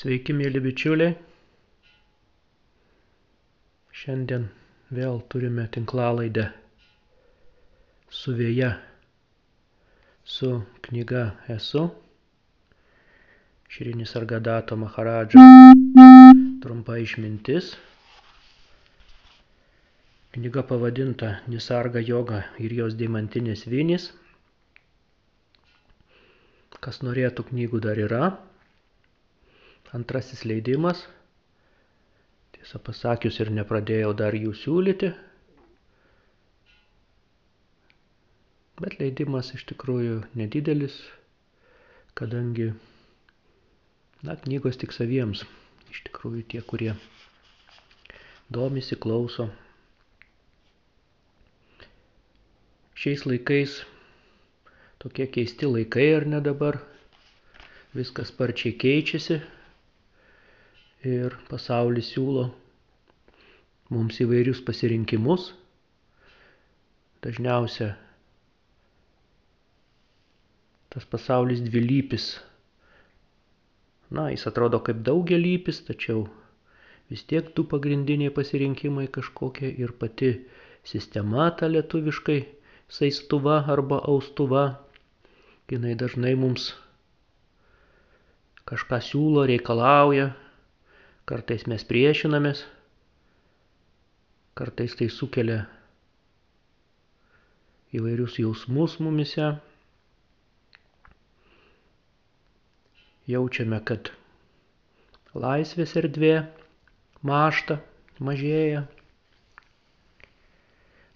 Sveiki, mėly bičiuliai. Šiandien vėl turime tinklalaidę su vėja, su knyga Esu. Širinis Argadato Maharadžo trumpa išmintis. Knyga pavadinta Nisarga joga ir jos deimantinės vinys. Kas norėtų knygų dar yra. Antrasis leidimas. Tiesą pasakius ir nepradėjau dar jų siūlyti. Bet leidimas iš tikrųjų nedidelis, kadangi, na, knygos tik saviems. Iš tikrųjų tie, kurie domisi, klauso. Šiais laikais tokie keisti laikai ar ne dabar. Viskas sparčiai keičiasi ir pasaulis siūlo mums įvairius pasirinkimus. Dažniausia tas pasaulis dvilypis. Na, jis atrodo kaip daugelypis, tačiau vis tiek du pagrindiniai pasirinkimai kažkokie ir pati sistema ta lietuviškai saistuva arba austuva, jinai dažnai mums kažką siūlo, reikalauja, kartais mes priešinamės, kartais tai sukelia įvairius jausmus mumise. Jaučiame, kad laisvės erdvė mašta, mažėja,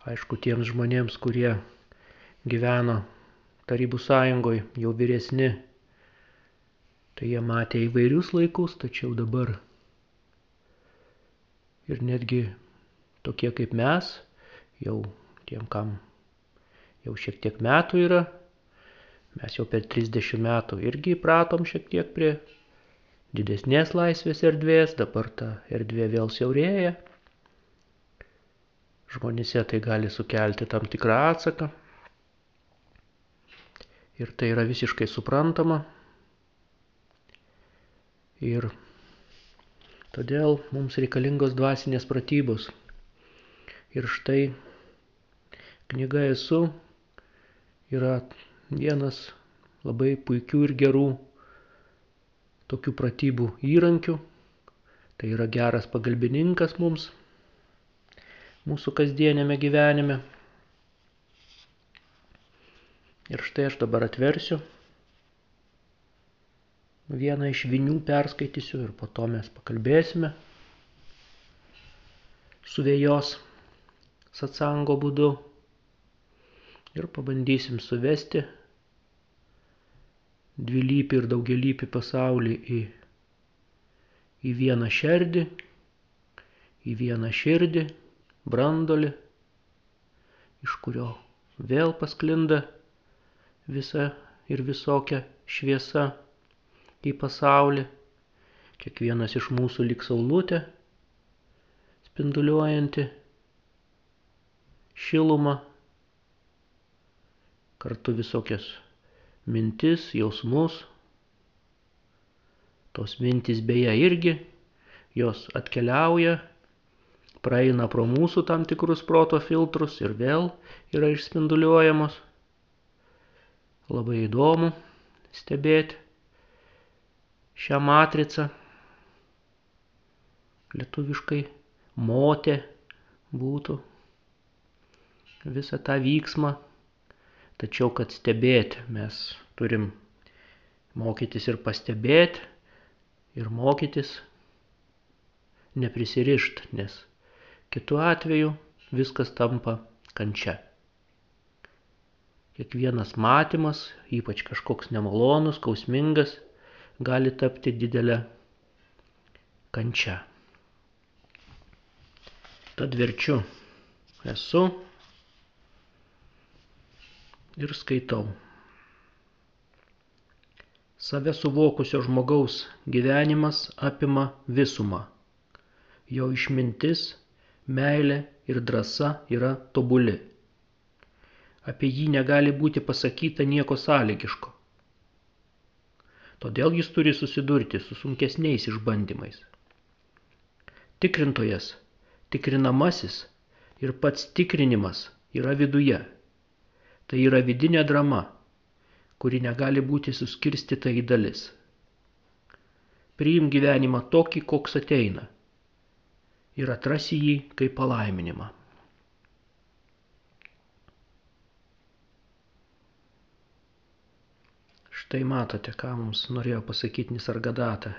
Aišku, tiems žmonėms, kurie gyveno Tarybų sąjungoje, jau vyresni, tai jie matė įvairius laikus, tačiau dabar ir netgi tokie kaip mes, jau tiem, kam jau šiek tiek metų yra, mes jau per 30 metų irgi įpratom šiek tiek prie didesnės laisvės erdvės, dabar ta erdvė vėl siaurėja žmonėse tai gali sukelti tam tikrą atsaką. Ir tai yra visiškai suprantama. Ir todėl mums reikalingos dvasinės pratybos. Ir štai knyga esu yra vienas labai puikių ir gerų tokių pratybų įrankių. Tai yra geras pagalbininkas mums mūsų kasdienėme gyvenime. Ir štai aš dabar atversiu. Vieną iš vinių perskaitysiu ir po to mes pakalbėsime su vėjos satsango būdu. Ir pabandysim suvesti dvilypį ir daugialypį pasaulį į, į vieną šerdį, į vieną širdį brandolį, iš kurio vėl pasklinda visa ir visokia šviesa į pasaulį. Kiekvienas iš mūsų lik saulutė, spinduliuojanti šilumą, kartu visokias mintis, jausmus. Tos mintis beje irgi, jos atkeliauja praeina pro mūsų tam tikrus proto filtrus ir vėl yra išspinduliuojamos. Labai įdomu stebėti šią matricą. Lietuviškai motė būtų visą tą vyksmą. Tačiau, kad stebėti, mes turim mokytis ir pastebėti, ir mokytis neprisirišt, nes Kitu atveju viskas tampa kančia. Kiekvienas matymas, ypač kažkoks nemalonus, skausmingas, gali tapti didelę kančią. Tad verčiu esu ir skaitau. Save suvokusio žmogaus gyvenimas apima visumą. Jo išmintis meilė ir drąsa yra tobuli. Apie jį negali būti pasakyta nieko sąlygiško. Todėl jis turi susidurti su sunkesniais išbandymais. Tikrintojas, tikrinamasis ir pats tikrinimas yra viduje. Tai yra vidinė drama, kuri negali būti suskirstyta į dalis. Priim gyvenimą tokį, koks ateina ir atrasi jį kaip palaiminimą. Štai matote, ką mums norėjo pasakyti Nisargadata.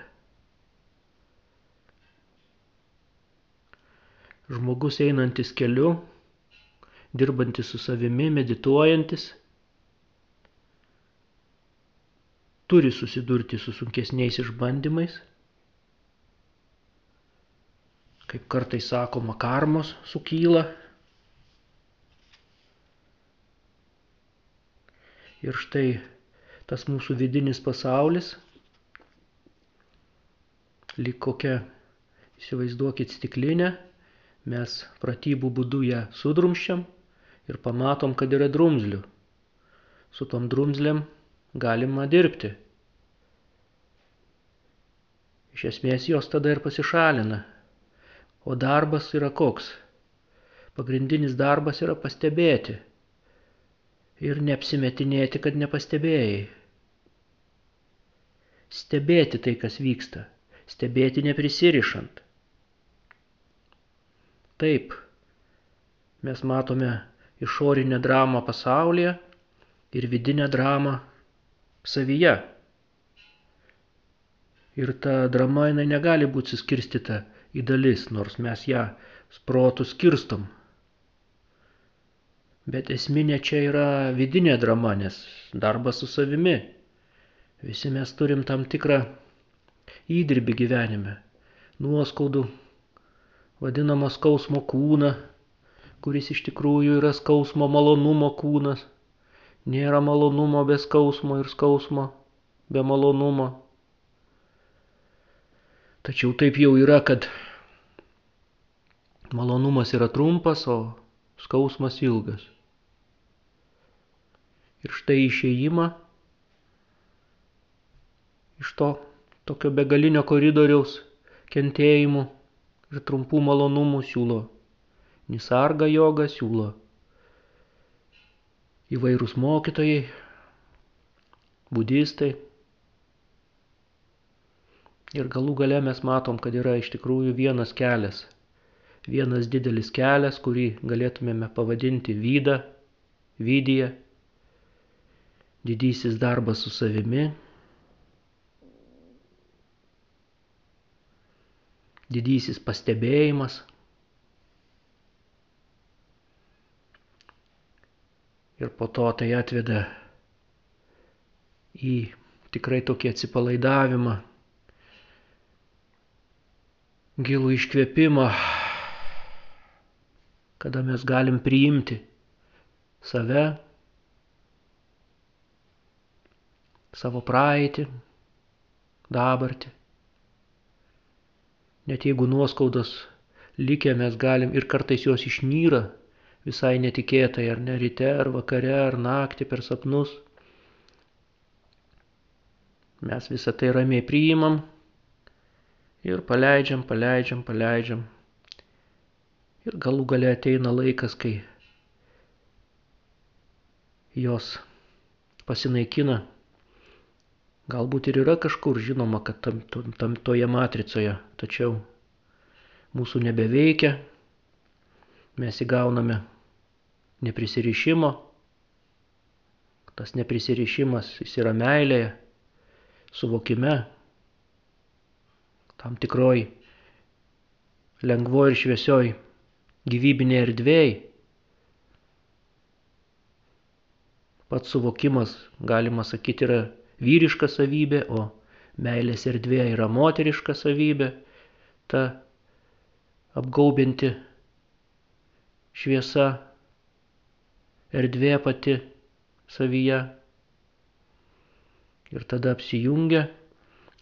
Žmogus einantis keliu, dirbantis su savimi, medituojantis, turi susidurti su sunkesniais išbandymais, kaip kartai sakoma, karmos sukyla. Ir štai tas mūsų vidinis pasaulis, lyg kokia, įsivaizduokit, stiklinė, mes pratybų būdu ją sudrumščiam ir pamatom, kad yra drumzlių. Su tom drumzlėm galima dirbti. Iš esmės jos tada ir pasišalina. O darbas yra koks? Pagrindinis darbas yra pastebėti. Ir neapsimetinėti, kad nepastebėjai. Stebėti tai, kas vyksta. Stebėti neprisirišant. Taip, mes matome išorinę dramą pasaulyje ir vidinę dramą savyje. Ir ta drama jinai negali būti suskirstyta į dalis, nors mes ją protų skirstom. Bet esminė čia yra vidinė drama, nes darbas su savimi. Visi mes turim tam tikrą įdirbį gyvenime, nuoskaudų, vadinamą skausmo kūną, kuris iš tikrųjų yra skausmo malonumo kūnas. Nėra malonumo be skausmo ir skausmo be malonumo. Tačiau taip jau yra, kad malonumas yra trumpas, o skausmas ilgas. Ir štai išėjimą iš to tokio begalinio koridoriaus kentėjimų ir trumpų malonumų siūlo. Nisarga joga siūlo įvairūs mokytojai, budistai. Ir galų gale mes matom, kad yra iš tikrųjų vienas kelias. Vienas didelis kelias, kurį galėtumėme pavadinti vydą, vydyje. Didysis darbas su savimi. Didysis pastebėjimas, Ir po to tai atveda į tikrai tokį atsipalaidavimą, gilų iškvėpimą, kada mes galim priimti save, savo praeitį, dabartį. Net jeigu nuoskaudos likę mes galim ir kartais jos išnyra, visai netikėtai, ar ne ryte, ar vakare, ar naktį per sapnus. Mes visą tai ramiai priimam ir paleidžiam, paleidžiam, paleidžiam. Ir galų gale ateina laikas, kai jos pasinaikina. Galbūt ir yra kažkur žinoma, kad tam, tam toje matricoje, tačiau mūsų nebeveikia, mes įgauname neprisirišimo. Tas neprisirišimas jis yra meilėje, suvokime, tam tikroj lengvoj ir šviesioj gyvybinėje erdvėje. Pats suvokimas, galima sakyti, yra vyriška savybė, o meilės erdvė yra moteriška savybė, ta apgaubinti šviesa erdvė pati savyje. Ir tada apsijungia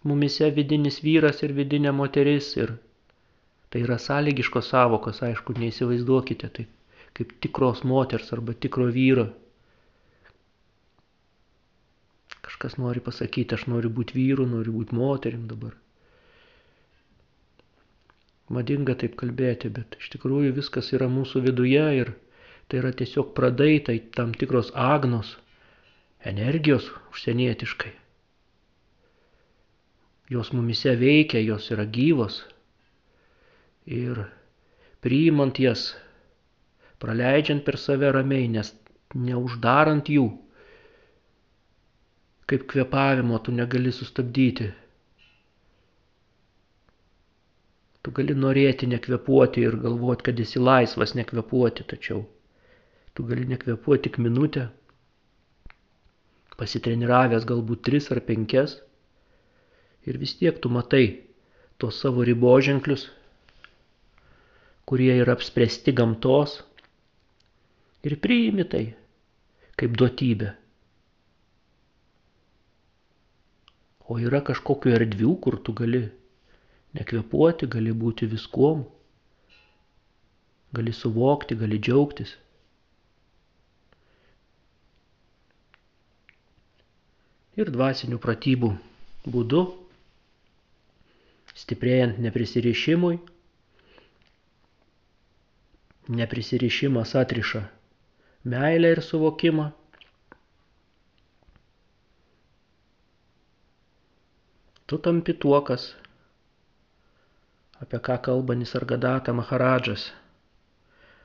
mumise vidinis vyras ir vidinė moteris. Ir tai yra sąlygiškos savokos, aišku, neįsivaizduokite, tai kaip tikros moters arba tikro vyro. Kažkas nori pasakyti, aš noriu būti vyru, noriu būti moterim dabar. Madinga taip kalbėti, bet iš tikrųjų viskas yra mūsų viduje ir tai yra tiesiog pradai, tai tam tikros agnos, energijos užsienietiškai. Jos mumise veikia, jos yra gyvos. Ir priimant jas, praleidžiant per save ramiai, nes neuždarant jų, kaip kvepavimo tu negali sustabdyti. Tu gali norėti nekvepuoti ir galvoti, kad esi laisvas nekvepuoti, tačiau tu gali nekvepuoti tik minutę, pasitreniravęs galbūt tris ar penkias ir vis tiek tu matai tos savo riboženklius, kurie yra apspręsti gamtos ir priimi tai kaip duotybę. O yra kažkokiu erdvių, kur tu gali nekvepuoti, gali būti viskuom, gali suvokti, gali džiaugtis. Ir dvasinių pratybų būdu, stiprėjant neprisirišimui, neprisirišimas atriša meilę ir suvokimą, tu tampi tuo, kas, apie ką kalba Nisargadata Maharadžas,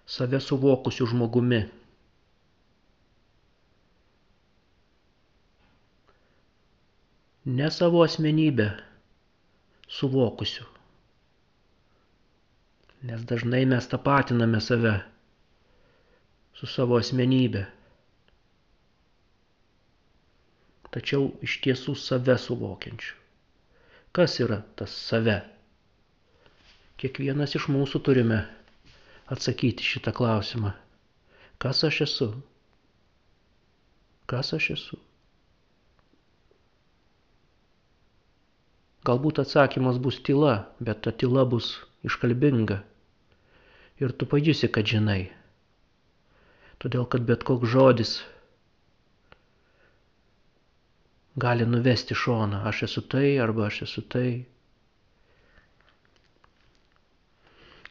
save suvokusiu žmogumi. Ne savo asmenybę suvokusiu. Nes dažnai mes tapatiname save su savo asmenybė. Tačiau iš tiesų save suvokiančiu. Kas yra tas save? Kiekvienas iš mūsų turime atsakyti šitą klausimą. Kas aš esu? Kas aš esu? Galbūt atsakymas bus tyla, bet ta tyla bus iškalbinga. Ir tu pajusi, kad žinai. Todėl, kad bet koks žodis gali nuvesti šoną. Aš esu tai arba aš esu tai.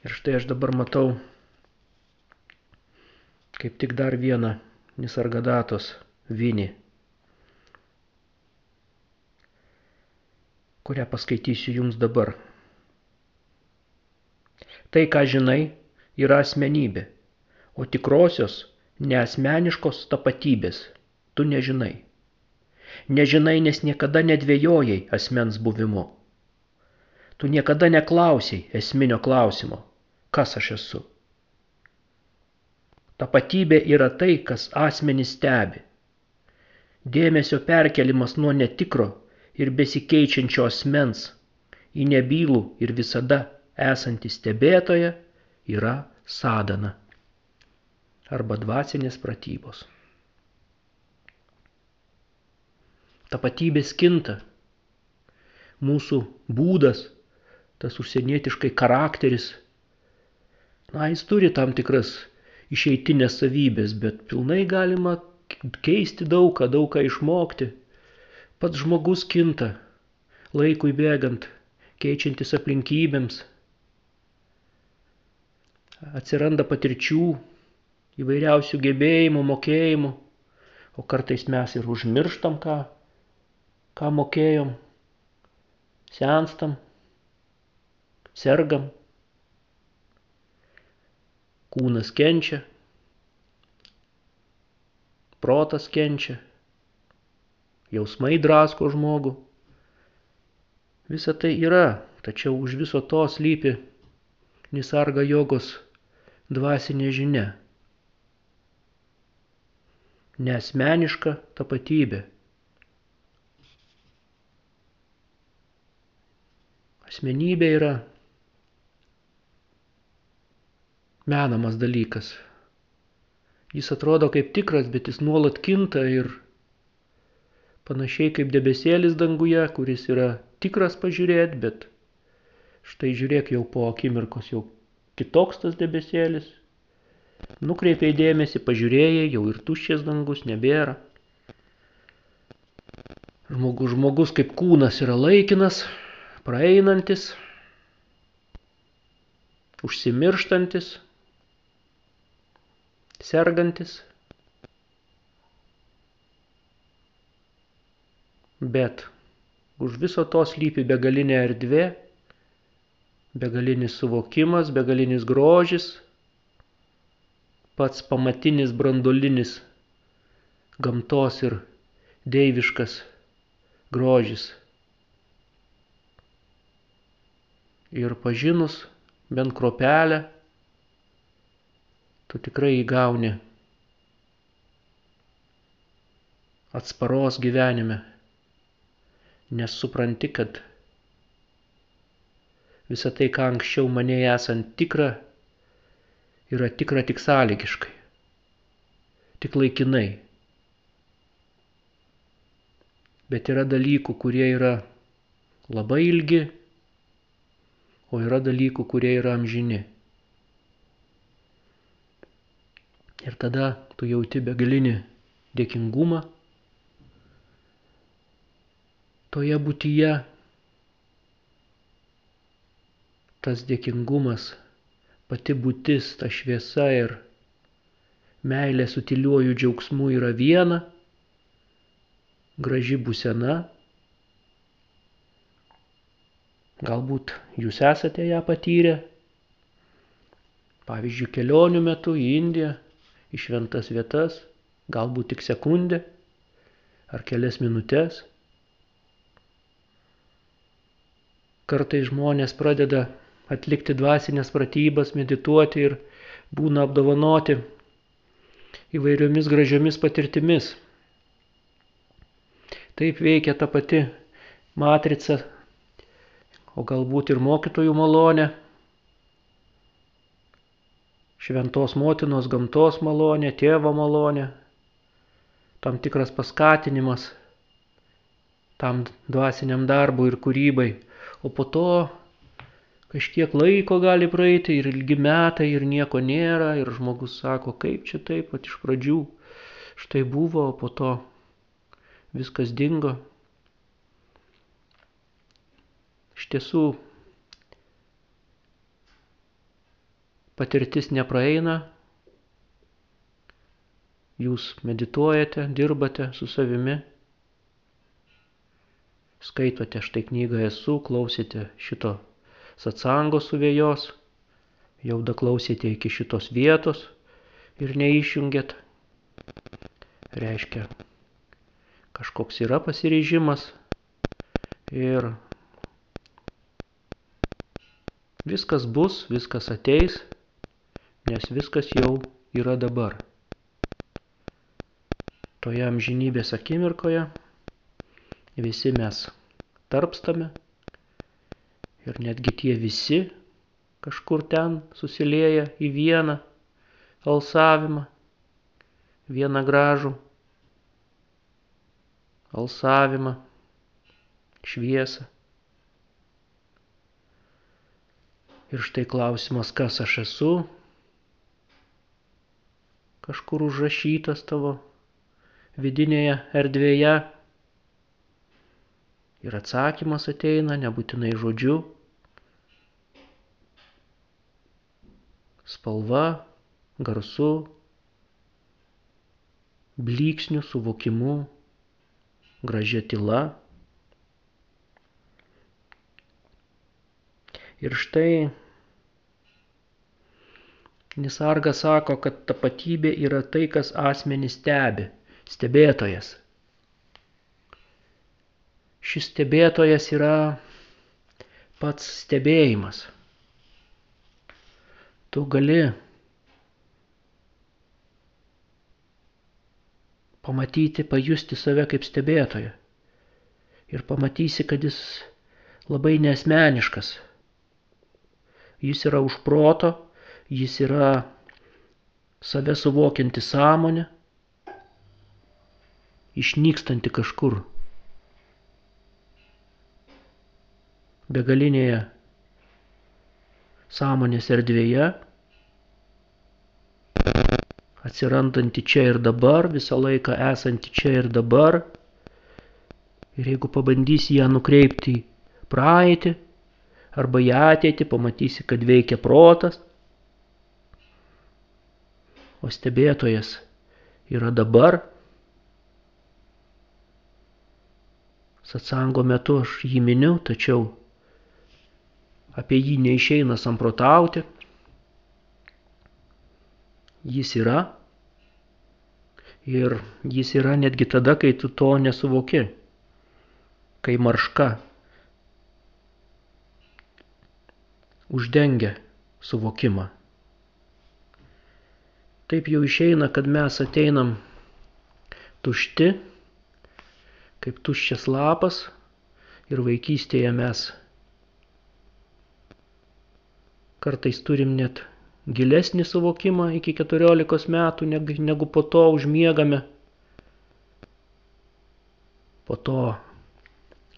Ir štai aš dabar matau kaip tik dar vieną Nisargadatos vinį, kurią paskaitysiu jums dabar. Tai, ką žinai, yra asmenybė, o tikrosios neasmeniškos tapatybės tu nežinai. Nežinai, nes niekada nedvėjojai asmens buvimu. Tu niekada neklausiai esminio klausimo, kas aš esu. Tapatybė yra tai, kas asmenį stebi. Dėmesio perkelimas nuo netikro ir besikeičiančio asmens į nebylų ir visada esantį stebėtoją yra sadana arba dvasinės pratybos. Tapatybės kinta. Mūsų būdas, tas užsienietiškai charakteris, na, jis turi tam tikras išeitinės savybės, bet pilnai galima keisti daugą, daugą išmokti. Pats žmogus kinta, laikui bėgant, keičiantis aplinkybėms. Atsiranda patirčių, įvairiausių gebėjimų, mokėjimų, o kartais mes ir užmirštam ką ką mokėjom, senstam, sergam, kūnas kenčia, protas kenčia, jausmai drasko žmogų. Visa tai yra, tačiau už viso to slypi Nisarga jogos dvasinė žinia. Nesmeniška tapatybė. Asmenybė yra menamas dalykas. Jis atrodo kaip tikras, bet jis nuolat kinta ir panašiai kaip debesėlis danguje, kuris yra tikras pažiūrėti, bet štai žiūrėk jau po akimirkos jau kitoks tas debesėlis. Nukreipiai dėmesį, pažiūrėjai, jau ir tuščias dangus nebėra. Žmogus, žmogus kaip kūnas yra laikinas, praeinantis, užsimirštantis, sergantis. Bet už viso to slypi begalinė erdvė, begalinis suvokimas, begalinis grožis, pats pamatinis brandolinis gamtos ir deiviškas grožis. Ir pažinus bent kropelę, tu tikrai įgauni atsparos gyvenime, nes supranti, kad visą tai, ką anksčiau mane esant tikra, yra tikra tik sąlygiškai, tik laikinai. Bet yra dalykų, kurie yra labai ilgi, o yra dalykų, kurie yra amžini. Ir tada tu jauti begalinį dėkingumą toje būtyje. Tas dėkingumas, pati būtis, ta šviesa ir meilė su tyliuoju džiaugsmu yra viena graži būsena. Galbūt jūs esate ją patyrę. Pavyzdžiui, kelionių metu į Indiją, į šventas vietas, galbūt tik sekundę ar kelias minutės. Kartai žmonės pradeda atlikti dvasinės pratybas, medituoti ir būna apdovanoti įvairiomis gražiomis patirtimis. Taip veikia ta pati matrica, o galbūt ir mokytojų malonė, šventos motinos gamtos malonė, tėvo malonė, tam tikras paskatinimas tam dvasiniam darbui ir kūrybai. O po to kažkiek laiko gali praeiti ir ilgi metai ir nieko nėra ir žmogus sako, kaip čia taip, pat iš pradžių štai buvo, o po to viskas dingo. Iš tiesų, patirtis nepraeina, jūs medituojate, dirbate su savimi, skaitote štai knygą esu, klausėte šito satsango suvėjos, jau daklausėte iki šitos vietos ir neišjungėt. Reiškia, kažkoks yra pasiryžimas ir viskas bus, viskas ateis, nes viskas jau yra dabar. Toje amžinybės akimirkoje visi mes tarpstame ir netgi tie visi kažkur ten susilieja į vieną alsavimą, vieną gražų alsavimą, šviesą. Ir štai klausimas, kas aš esu, kažkur užrašytas tavo vidinėje erdvėje. Ir atsakymas ateina nebūtinai žodžiu. Spalva, garsu, blyksnių suvokimu, gražia tyla. Ir štai Nisarga sako, kad tapatybė yra tai, kas asmenį stebi, stebėtojas. Šis stebėtojas yra pats stebėjimas. Tu gali pamatyti, pajusti save kaip stebėtoją. Ir pamatysi, kad jis labai nesmeniškas. Jis yra už proto, jis yra save suvokianti sąmonė, išnykstanti kažkur begalinėje sąmonės erdvėje atsirandanti čia ir dabar, visą laiką esanti čia ir dabar. Ir jeigu pabandysi ją nukreipti praeitį arba į ateitį, pamatysi, kad veikia protas. O stebėtojas yra dabar. Satsango metu aš jį miniu, tačiau apie jį neišeina samprotauti. Jis yra. Ir jis yra netgi tada, kai tu to nesuvoki. Kai marška uždengia suvokimą. Taip jau išeina, kad mes ateinam tušti, kaip tuščias lapas ir vaikystėje mes kartais turim net gilesnį suvokimą iki 14 metų, negu po to užmiegame. Po to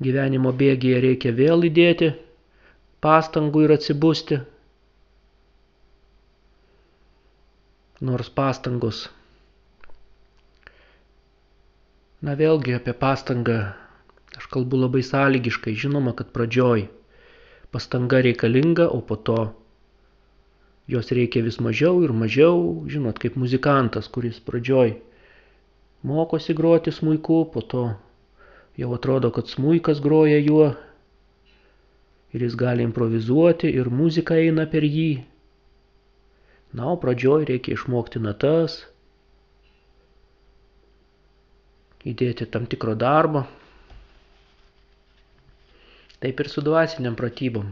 gyvenimo bėgėje reikia vėl įdėti pastangų ir atsibusti. Nors pastangos. Na vėlgi apie pastangą aš kalbu labai sąlygiškai. Žinoma, kad pradžioj pastanga reikalinga, o po to jos reikia vis mažiau ir mažiau. Žinot, kaip muzikantas, kuris pradžioj mokosi groti smuiku, po to jau atrodo, kad smuikas groja juo ir jis gali improvizuoti ir muzika eina per jį. Na, o pradžioj reikia išmokti natas, įdėti tam tikro darbo. Taip ir su dvasiniam pratybom.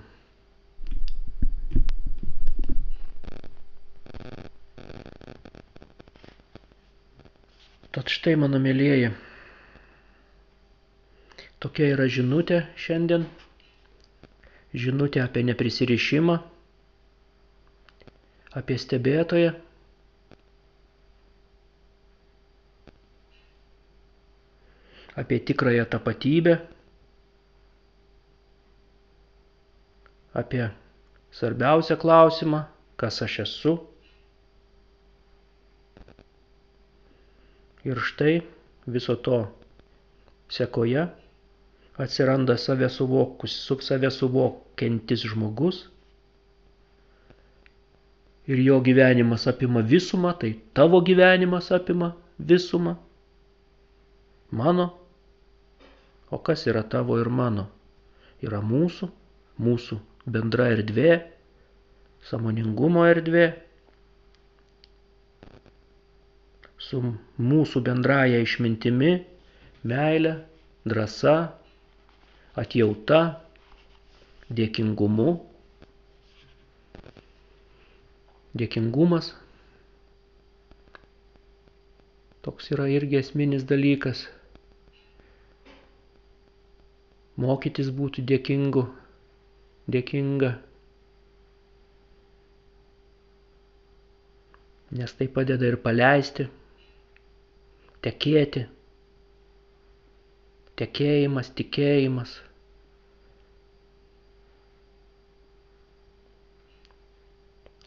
Tad štai, mano mėlyjeji, tokia yra žinutė šiandien žinutė apie neprisirišimą, apie stebėtoją. apie tikrąją tapatybę, apie svarbiausią klausimą, kas aš esu. Ir štai viso to sekoje atsiranda save suvokus, su save suvokiantis žmogus. Ir jo gyvenimas apima visumą, tai tavo gyvenimas apima visumą, mano, o kas yra tavo ir mano, yra mūsų, mūsų bendra erdvė, samoningumo erdvė, su mūsų bendraja išmintimi, meile, drąsa, atjauta, dėkingumu. Dėkingumas toks yra irgi esminis dalykas. Mokytis būti dėkingu, dėkinga. Nes tai padeda ir paleisti, tekėti. Tekėjimas, tikėjimas.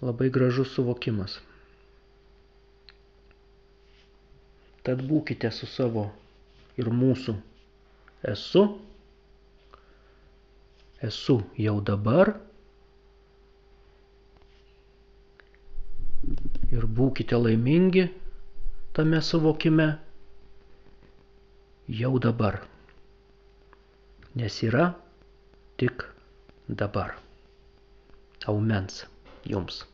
Labai gražus suvokimas. Tad būkite su savo ir mūsų esu. Esu jau dabar. Ir būkite laimingi tame suvokime jau dabar. Nes yra tik dabar. Aumens jums.